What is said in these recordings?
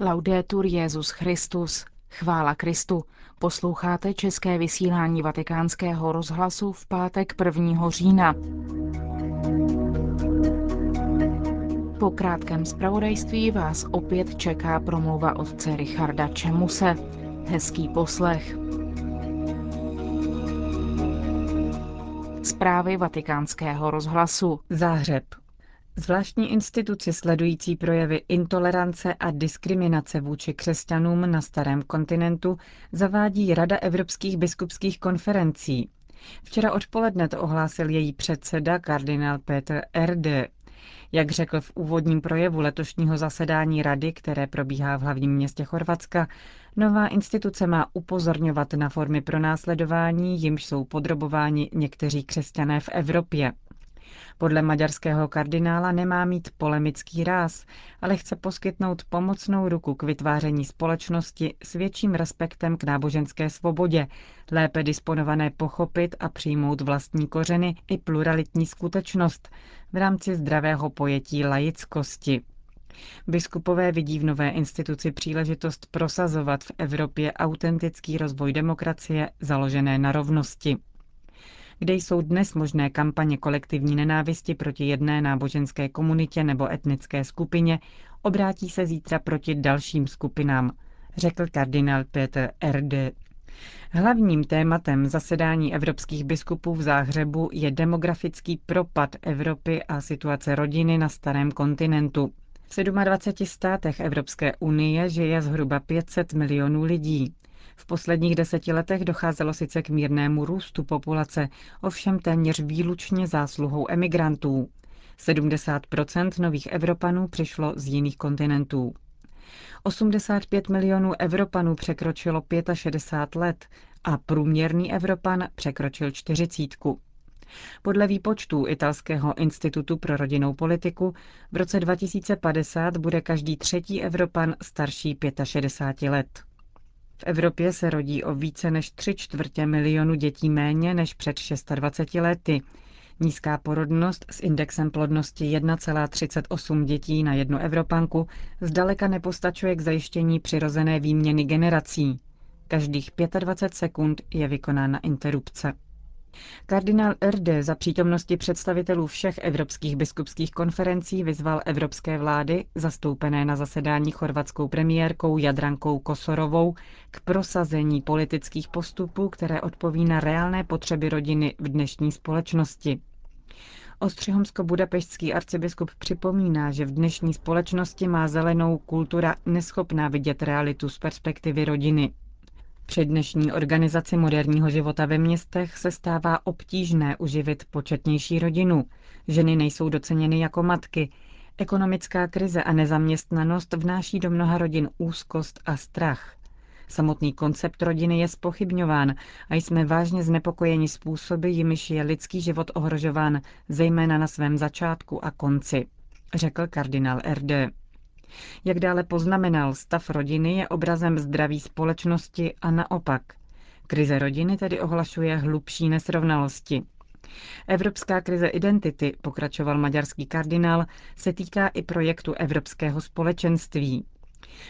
Laudetur Jezus Christus. Chvála Kristu. Posloucháte české vysílání Vatikánského rozhlasu v pátek 1. října. Po krátkém zpravodajství vás opět čeká promluva otce Richarda Čemuse. Hezký poslech. Zprávy vatikánského rozhlasu. Záhřeb. Zvláštní instituci sledující projevy intolerance a diskriminace vůči křesťanům na starém kontinentu zavádí Rada evropských biskupských konferencí. Včera odpoledne to ohlásil její předseda kardinál Petr Erde. Jak řekl v úvodním projevu letošního zasedání rady, které probíhá v hlavním městě Chorvatska, nová instituce má upozorňovat na formy pronásledování, jimž jsou podrobováni někteří křesťané v Evropě. Podle maďarského kardinála nemá mít polemický ráz, ale chce poskytnout pomocnou ruku k vytváření společnosti s větším respektem k náboženské svobodě, lépe disponované pochopit a přijmout vlastní kořeny i pluralitní skutečnost v rámci zdravého pojetí laickosti. Biskupové vidí v nové instituci příležitost prosazovat v Evropě autentický rozvoj demokracie založené na rovnosti kde jsou dnes možné kampaně kolektivní nenávisti proti jedné náboženské komunitě nebo etnické skupině, obrátí se zítra proti dalším skupinám, řekl kardinál Peter R.D. Hlavním tématem zasedání evropských biskupů v Záhřebu je demografický propad Evropy a situace rodiny na starém kontinentu. V 27 státech Evropské unie žije zhruba 500 milionů lidí. V posledních deseti letech docházelo sice k mírnému růstu populace, ovšem téměř výlučně zásluhou emigrantů. 70% nových Evropanů přišlo z jiných kontinentů. 85 milionů Evropanů překročilo 65 let a průměrný Evropan překročil čtyřicítku. Podle výpočtů Italského institutu pro rodinnou politiku v roce 2050 bude každý třetí Evropan starší 65 let. V Evropě se rodí o více než tři čtvrtě milionu dětí méně než před 26 lety. Nízká porodnost s indexem plodnosti 1,38 dětí na jednu Evropanku zdaleka nepostačuje k zajištění přirozené výměny generací. Každých 25 sekund je vykonána interrupce. Kardinál Erde za přítomnosti představitelů všech evropských biskupských konferencí vyzval evropské vlády, zastoupené na zasedání chorvatskou premiérkou Jadrankou Kosorovou, k prosazení politických postupů, které odpoví na reálné potřeby rodiny v dnešní společnosti. Ostřihomsko-budapeštský arcibiskup připomíná, že v dnešní společnosti má zelenou kultura neschopná vidět realitu z perspektivy rodiny. Při dnešní organizaci moderního života ve městech se stává obtížné uživit početnější rodinu. Ženy nejsou doceněny jako matky. Ekonomická krize a nezaměstnanost vnáší do mnoha rodin úzkost a strach. Samotný koncept rodiny je spochybňován a jsme vážně znepokojeni způsoby, jimiž je lidský život ohrožován, zejména na svém začátku a konci, řekl kardinál RD. Jak dále poznamenal, stav rodiny je obrazem zdraví společnosti a naopak. Krize rodiny tedy ohlašuje hlubší nesrovnalosti. Evropská krize identity, pokračoval maďarský kardinál, se týká i projektu Evropského společenství.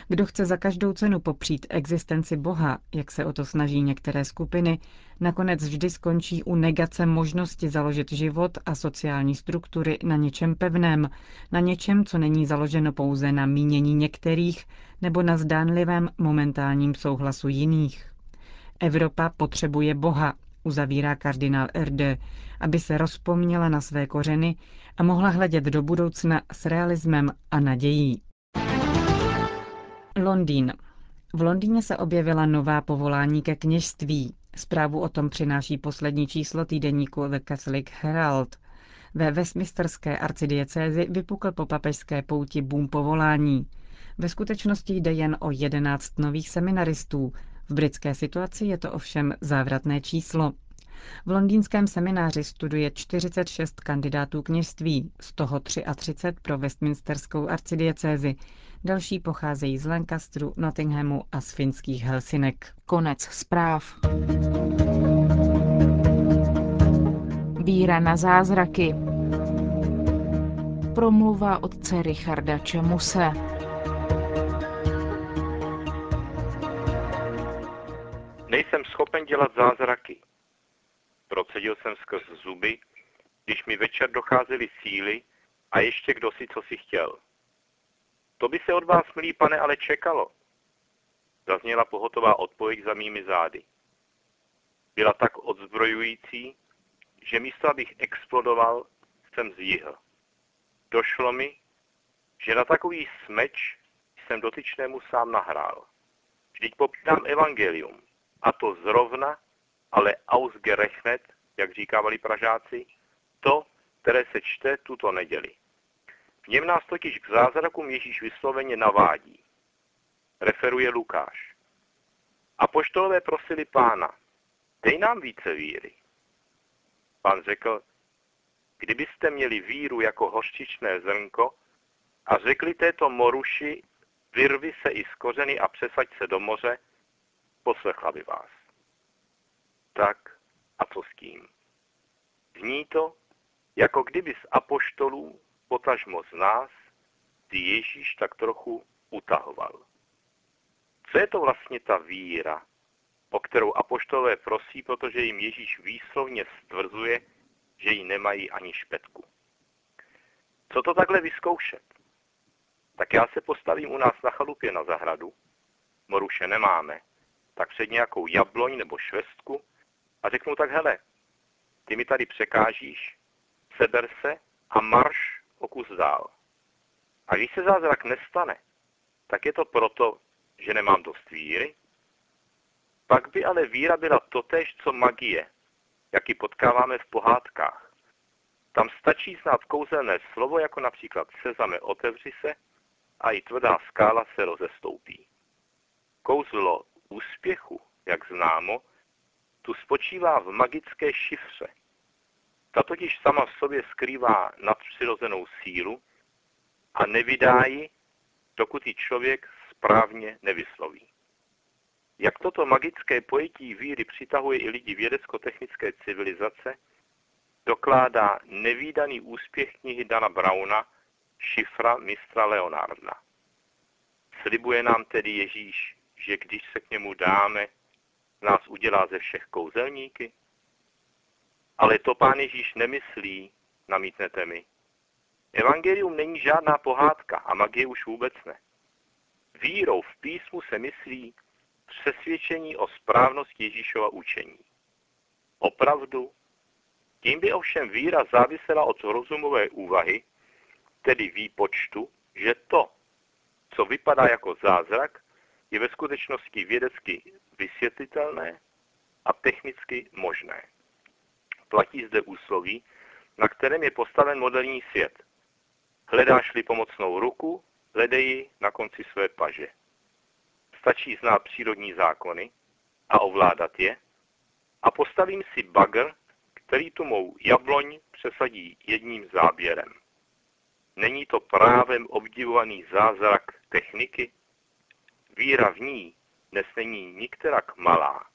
Kdo chce za každou cenu popřít existenci Boha, jak se o to snaží některé skupiny, nakonec vždy skončí u negace možnosti založit život a sociální struktury na něčem pevném, na něčem, co není založeno pouze na mínění některých nebo na zdánlivém momentálním souhlasu jiných. Evropa potřebuje Boha, uzavírá kardinál RD, aby se rozpomněla na své kořeny a mohla hledět do budoucna s realismem a nadějí. Londýn. V Londýně se objevila nová povolání ke kněžství. Zprávu o tom přináší poslední číslo týdeníku The Catholic Herald. Ve Westminsterské arcidiecézi vypukl po papežské pouti boom povolání. Ve skutečnosti jde jen o 11 nových seminaristů. V britské situaci je to ovšem závratné číslo. V londýnském semináři studuje 46 kandidátů kněžství, z toho 33 pro Westminsterskou arcidiecézi, další pocházejí z Lancasteru, Nottinghamu a z finských Helsinek. Konec zpráv. Víra na zázraky. Promluva otce Richarda Čemuse. Nejsem schopen dělat zázraky. Procedil jsem skrz zuby, když mi večer docházely síly a ještě kdo si co si chtěl. To by se od vás, milý pane, ale čekalo. Zazněla pohotová odpověď za mými zády. Byla tak odzbrojující, že místo abych explodoval, jsem zjihl. Došlo mi, že na takový smeč jsem dotyčnému sám nahrál. Vždyť popírám evangelium. A to zrovna, ale ausgerechnet, jak říkávali Pražáci, to, které se čte tuto neděli. V něm nás totiž k zázrakům Ježíš vysloveně navádí. Referuje Lukáš. A poštolové prosili pána, dej nám více víry. Pán řekl, kdybyste měli víru jako hořčičné zrnko a řekli této moruši, vyrvi se i z kořeny a přesaď se do moře, poslechla by vás. Tak a co s tím? Zní to, jako kdyby z apoštolů, potažmo z nás, ty Ježíš tak trochu utahoval. Co je to vlastně ta víra, o kterou apoštolové prosí, protože jim Ježíš výslovně stvrzuje, že ji nemají ani špetku. Co to takhle vyzkoušet? Tak já se postavím u nás na chalupě na zahradu, moruše nemáme, tak před nějakou jabloň nebo švestku a řeknu tak, hele, ty mi tady překážíš, seber se a marš o kus dál. A když se zázrak nestane, tak je to proto, že nemám dost víry? Pak by ale víra byla totéž, co magie, jak ji potkáváme v pohádkách. Tam stačí znát kouzelné slovo, jako například sezame otevři se a i tvrdá skála se rozestoupí. Kouzlo úspěchu, jak známo, tu spočívá v magické šifře. Ta totiž sama v sobě skrývá nadpřirozenou sílu a nevydá ji, dokud ji člověk správně nevysloví. Jak toto magické pojetí víry přitahuje i lidi vědecko-technické civilizace, dokládá nevýdaný úspěch knihy Dana Brauna Šifra mistra Leonarda. Slibuje nám tedy Ježíš, že když se k němu dáme, nás udělá ze všech kouzelníky? Ale to pán Ježíš nemyslí, namítnete mi. Evangelium není žádná pohádka a magie už vůbec ne. Vírou v písmu se myslí přesvědčení o správnosti Ježíšova učení. Opravdu? Tím by ovšem víra závisela od rozumové úvahy, tedy výpočtu, že to, co vypadá jako zázrak, je ve skutečnosti vědecky vysvětlitelné a technicky možné. Platí zde úsloví, na kterém je postaven moderní svět. Hledáš-li pomocnou ruku, hledej ji na konci své paže. Stačí znát přírodní zákony a ovládat je a postavím si bagr, který tu mou jabloň přesadí jedním záběrem. Není to právem obdivovaný zázrak techniky? Víra v ní dnes není nikterak malá,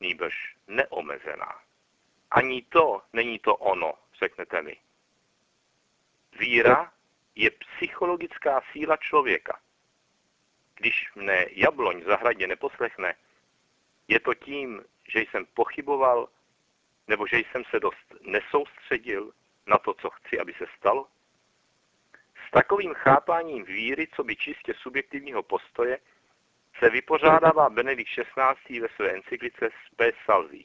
nýbrž neomezená. Ani to není to ono, řeknete mi. Víra je psychologická síla člověka. Když mne jabloň v zahradě neposlechne, je to tím, že jsem pochyboval, nebo že jsem se dost nesoustředil na to, co chci, aby se stalo? S takovým chápáním víry, co by čistě subjektivního postoje, se vypořádává Benedikt XVI. ve své encyklice Spe Salvi.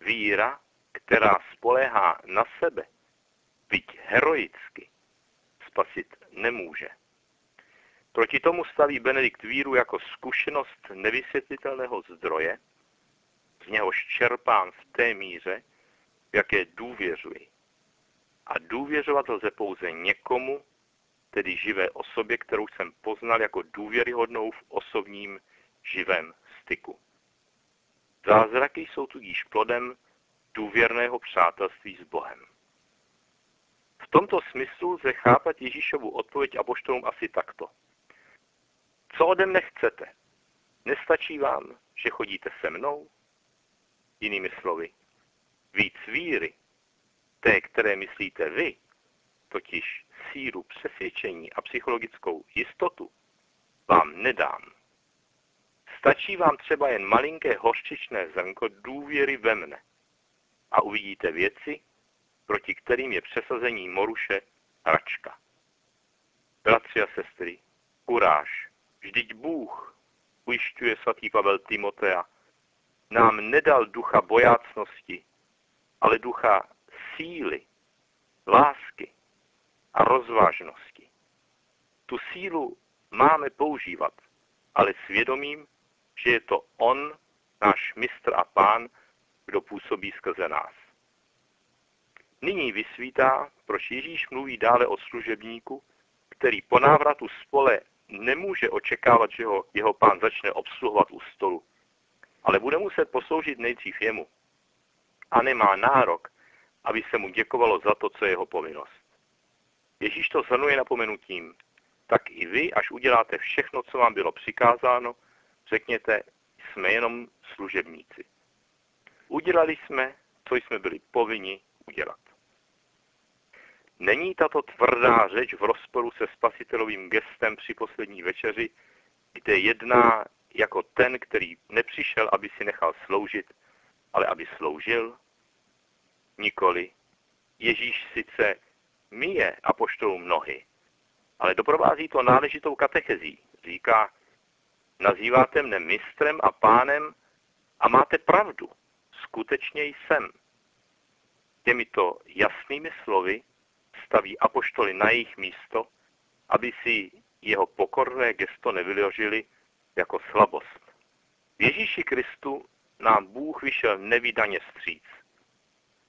Víra, která spoléhá na sebe, byť heroicky, spasit nemůže. Proti tomu staví Benedikt víru jako zkušenost nevysvětlitelného zdroje, z něhož čerpám v té míře, v jaké důvěřuji. A důvěřovat lze pouze někomu, tedy živé osobě, kterou jsem poznal jako důvěryhodnou v osobním živém styku. Zázraky jsou tudíž plodem důvěrného přátelství s Bohem. V tomto smyslu lze chápat Ježíšovu odpověď apoštolům asi takto. Co ode mne chcete? Nestačí vám, že chodíte se mnou? Jinými slovy, víc víry, té, které myslíte vy, totiž sílu přesvědčení a psychologickou jistotu, vám nedám. Stačí vám třeba jen malinké hořčičné zrnko důvěry ve mne a uvidíte věci, proti kterým je přesazení moruše hračka. Bratři a sestry, kuráž, vždyť Bůh, ujišťuje svatý Pavel Timotea, nám nedal ducha bojácnosti, ale ducha síly, lásky a rozvážnosti. Tu sílu máme používat, ale svědomím, že je to On, náš mistr a pán, kdo působí skrze nás. Nyní vysvítá, proč Ježíš mluví dále o služebníku, který po návratu z pole nemůže očekávat, že ho jeho pán začne obsluhovat u stolu, ale bude muset posloužit nejdřív jemu. A nemá nárok, aby se mu děkovalo za to, co je jeho povinnost. Ježíš to zhrnuje napomenutím, tak i vy, až uděláte všechno, co vám bylo přikázáno, řekněte, jsme jenom služebníci. Udělali jsme, co jsme byli povinni udělat. Není tato tvrdá řeč v rozporu se spasitelovým gestem při poslední večeři, kde jedná jako ten, který nepřišel, aby si nechal sloužit, ale aby sloužil? Nikoli. Ježíš sice myje apoštolům nohy, ale doprovází to náležitou katechezí. Říká, nazýváte mne mistrem a pánem a máte pravdu. Skutečně jsem. Těmito jasnými slovy staví apoštoly na jejich místo, aby si jeho pokorné gesto nevyložili jako slabost. V Ježíši Kristu nám Bůh vyšel nevydaně stříc.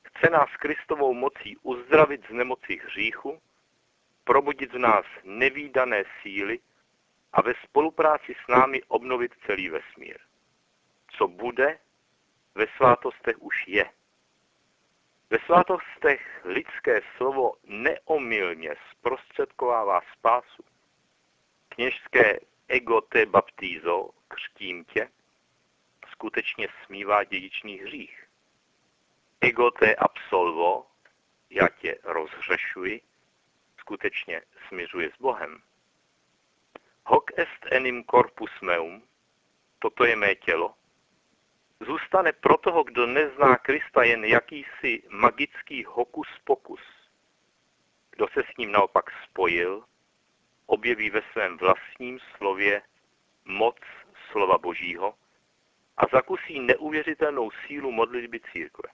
Chce nás Kristovou mocí uzdravit z nemoci hříchu, probudit v nás nevýdané síly a ve spolupráci s námi obnovit celý vesmír. Co bude, ve svátostech už je. Ve svátostech lidské slovo neomylně zprostředkovává spásu. Kněžské ego te baptizo, křtím tě, skutečně smívá dědičný hřích. Ego te absolvo, já tě rozhřešuji, skutečně směřuje s Bohem. Hoc est enim corpus meum, toto je mé tělo, zůstane pro toho, kdo nezná Krista, jen jakýsi magický hokus pokus. Kdo se s ním naopak spojil, objeví ve svém vlastním slově moc slova Božího a zakusí neuvěřitelnou sílu modlitby církve.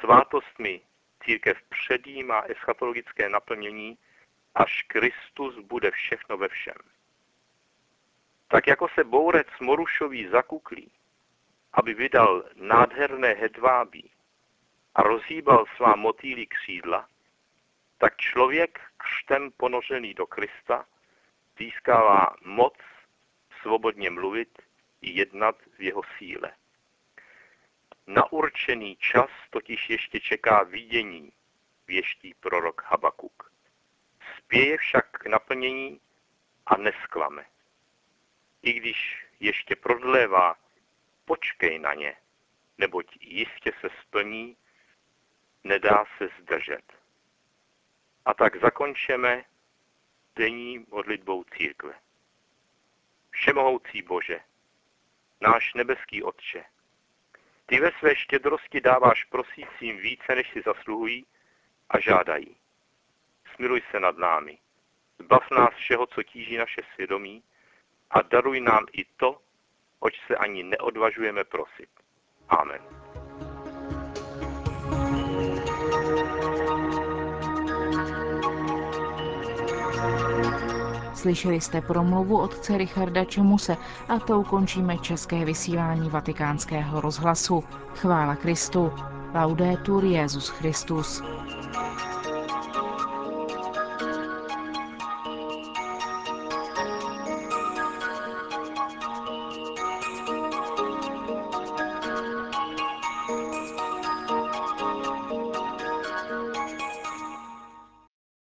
Svátostmi církev předjímá eschatologické naplnění, až Kristus bude všechno ve všem. Tak jako se bourec morušový zakuklí, aby vydal nádherné hedvábí a rozhýbal svá motýlí křídla, tak člověk křtem ponořený do Krista získává moc svobodně mluvit i jednat v jeho síle. Na určený čas totiž ještě čeká vidění, věští prorok Habakuk. Spěje však k naplnění a nesklame. I když ještě prodlévá počkej na ně, neboť jistě se splní, nedá se zdržet. A tak zakončeme denní modlitbou církve. Všemohoucí Bože, náš nebeský Otče, ty ve své štědrosti dáváš prosícím více, než si zasluhují a žádají. Smiluj se nad námi, zbav nás všeho, co tíží naše svědomí a daruj nám i to, oč se ani neodvažujeme prosit. Amen. Slyšeli jste promluvu otce Richarda Čemuse a to ukončíme české vysílání vatikánského rozhlasu. Chvála Kristu. Laudetur Jezus Christus.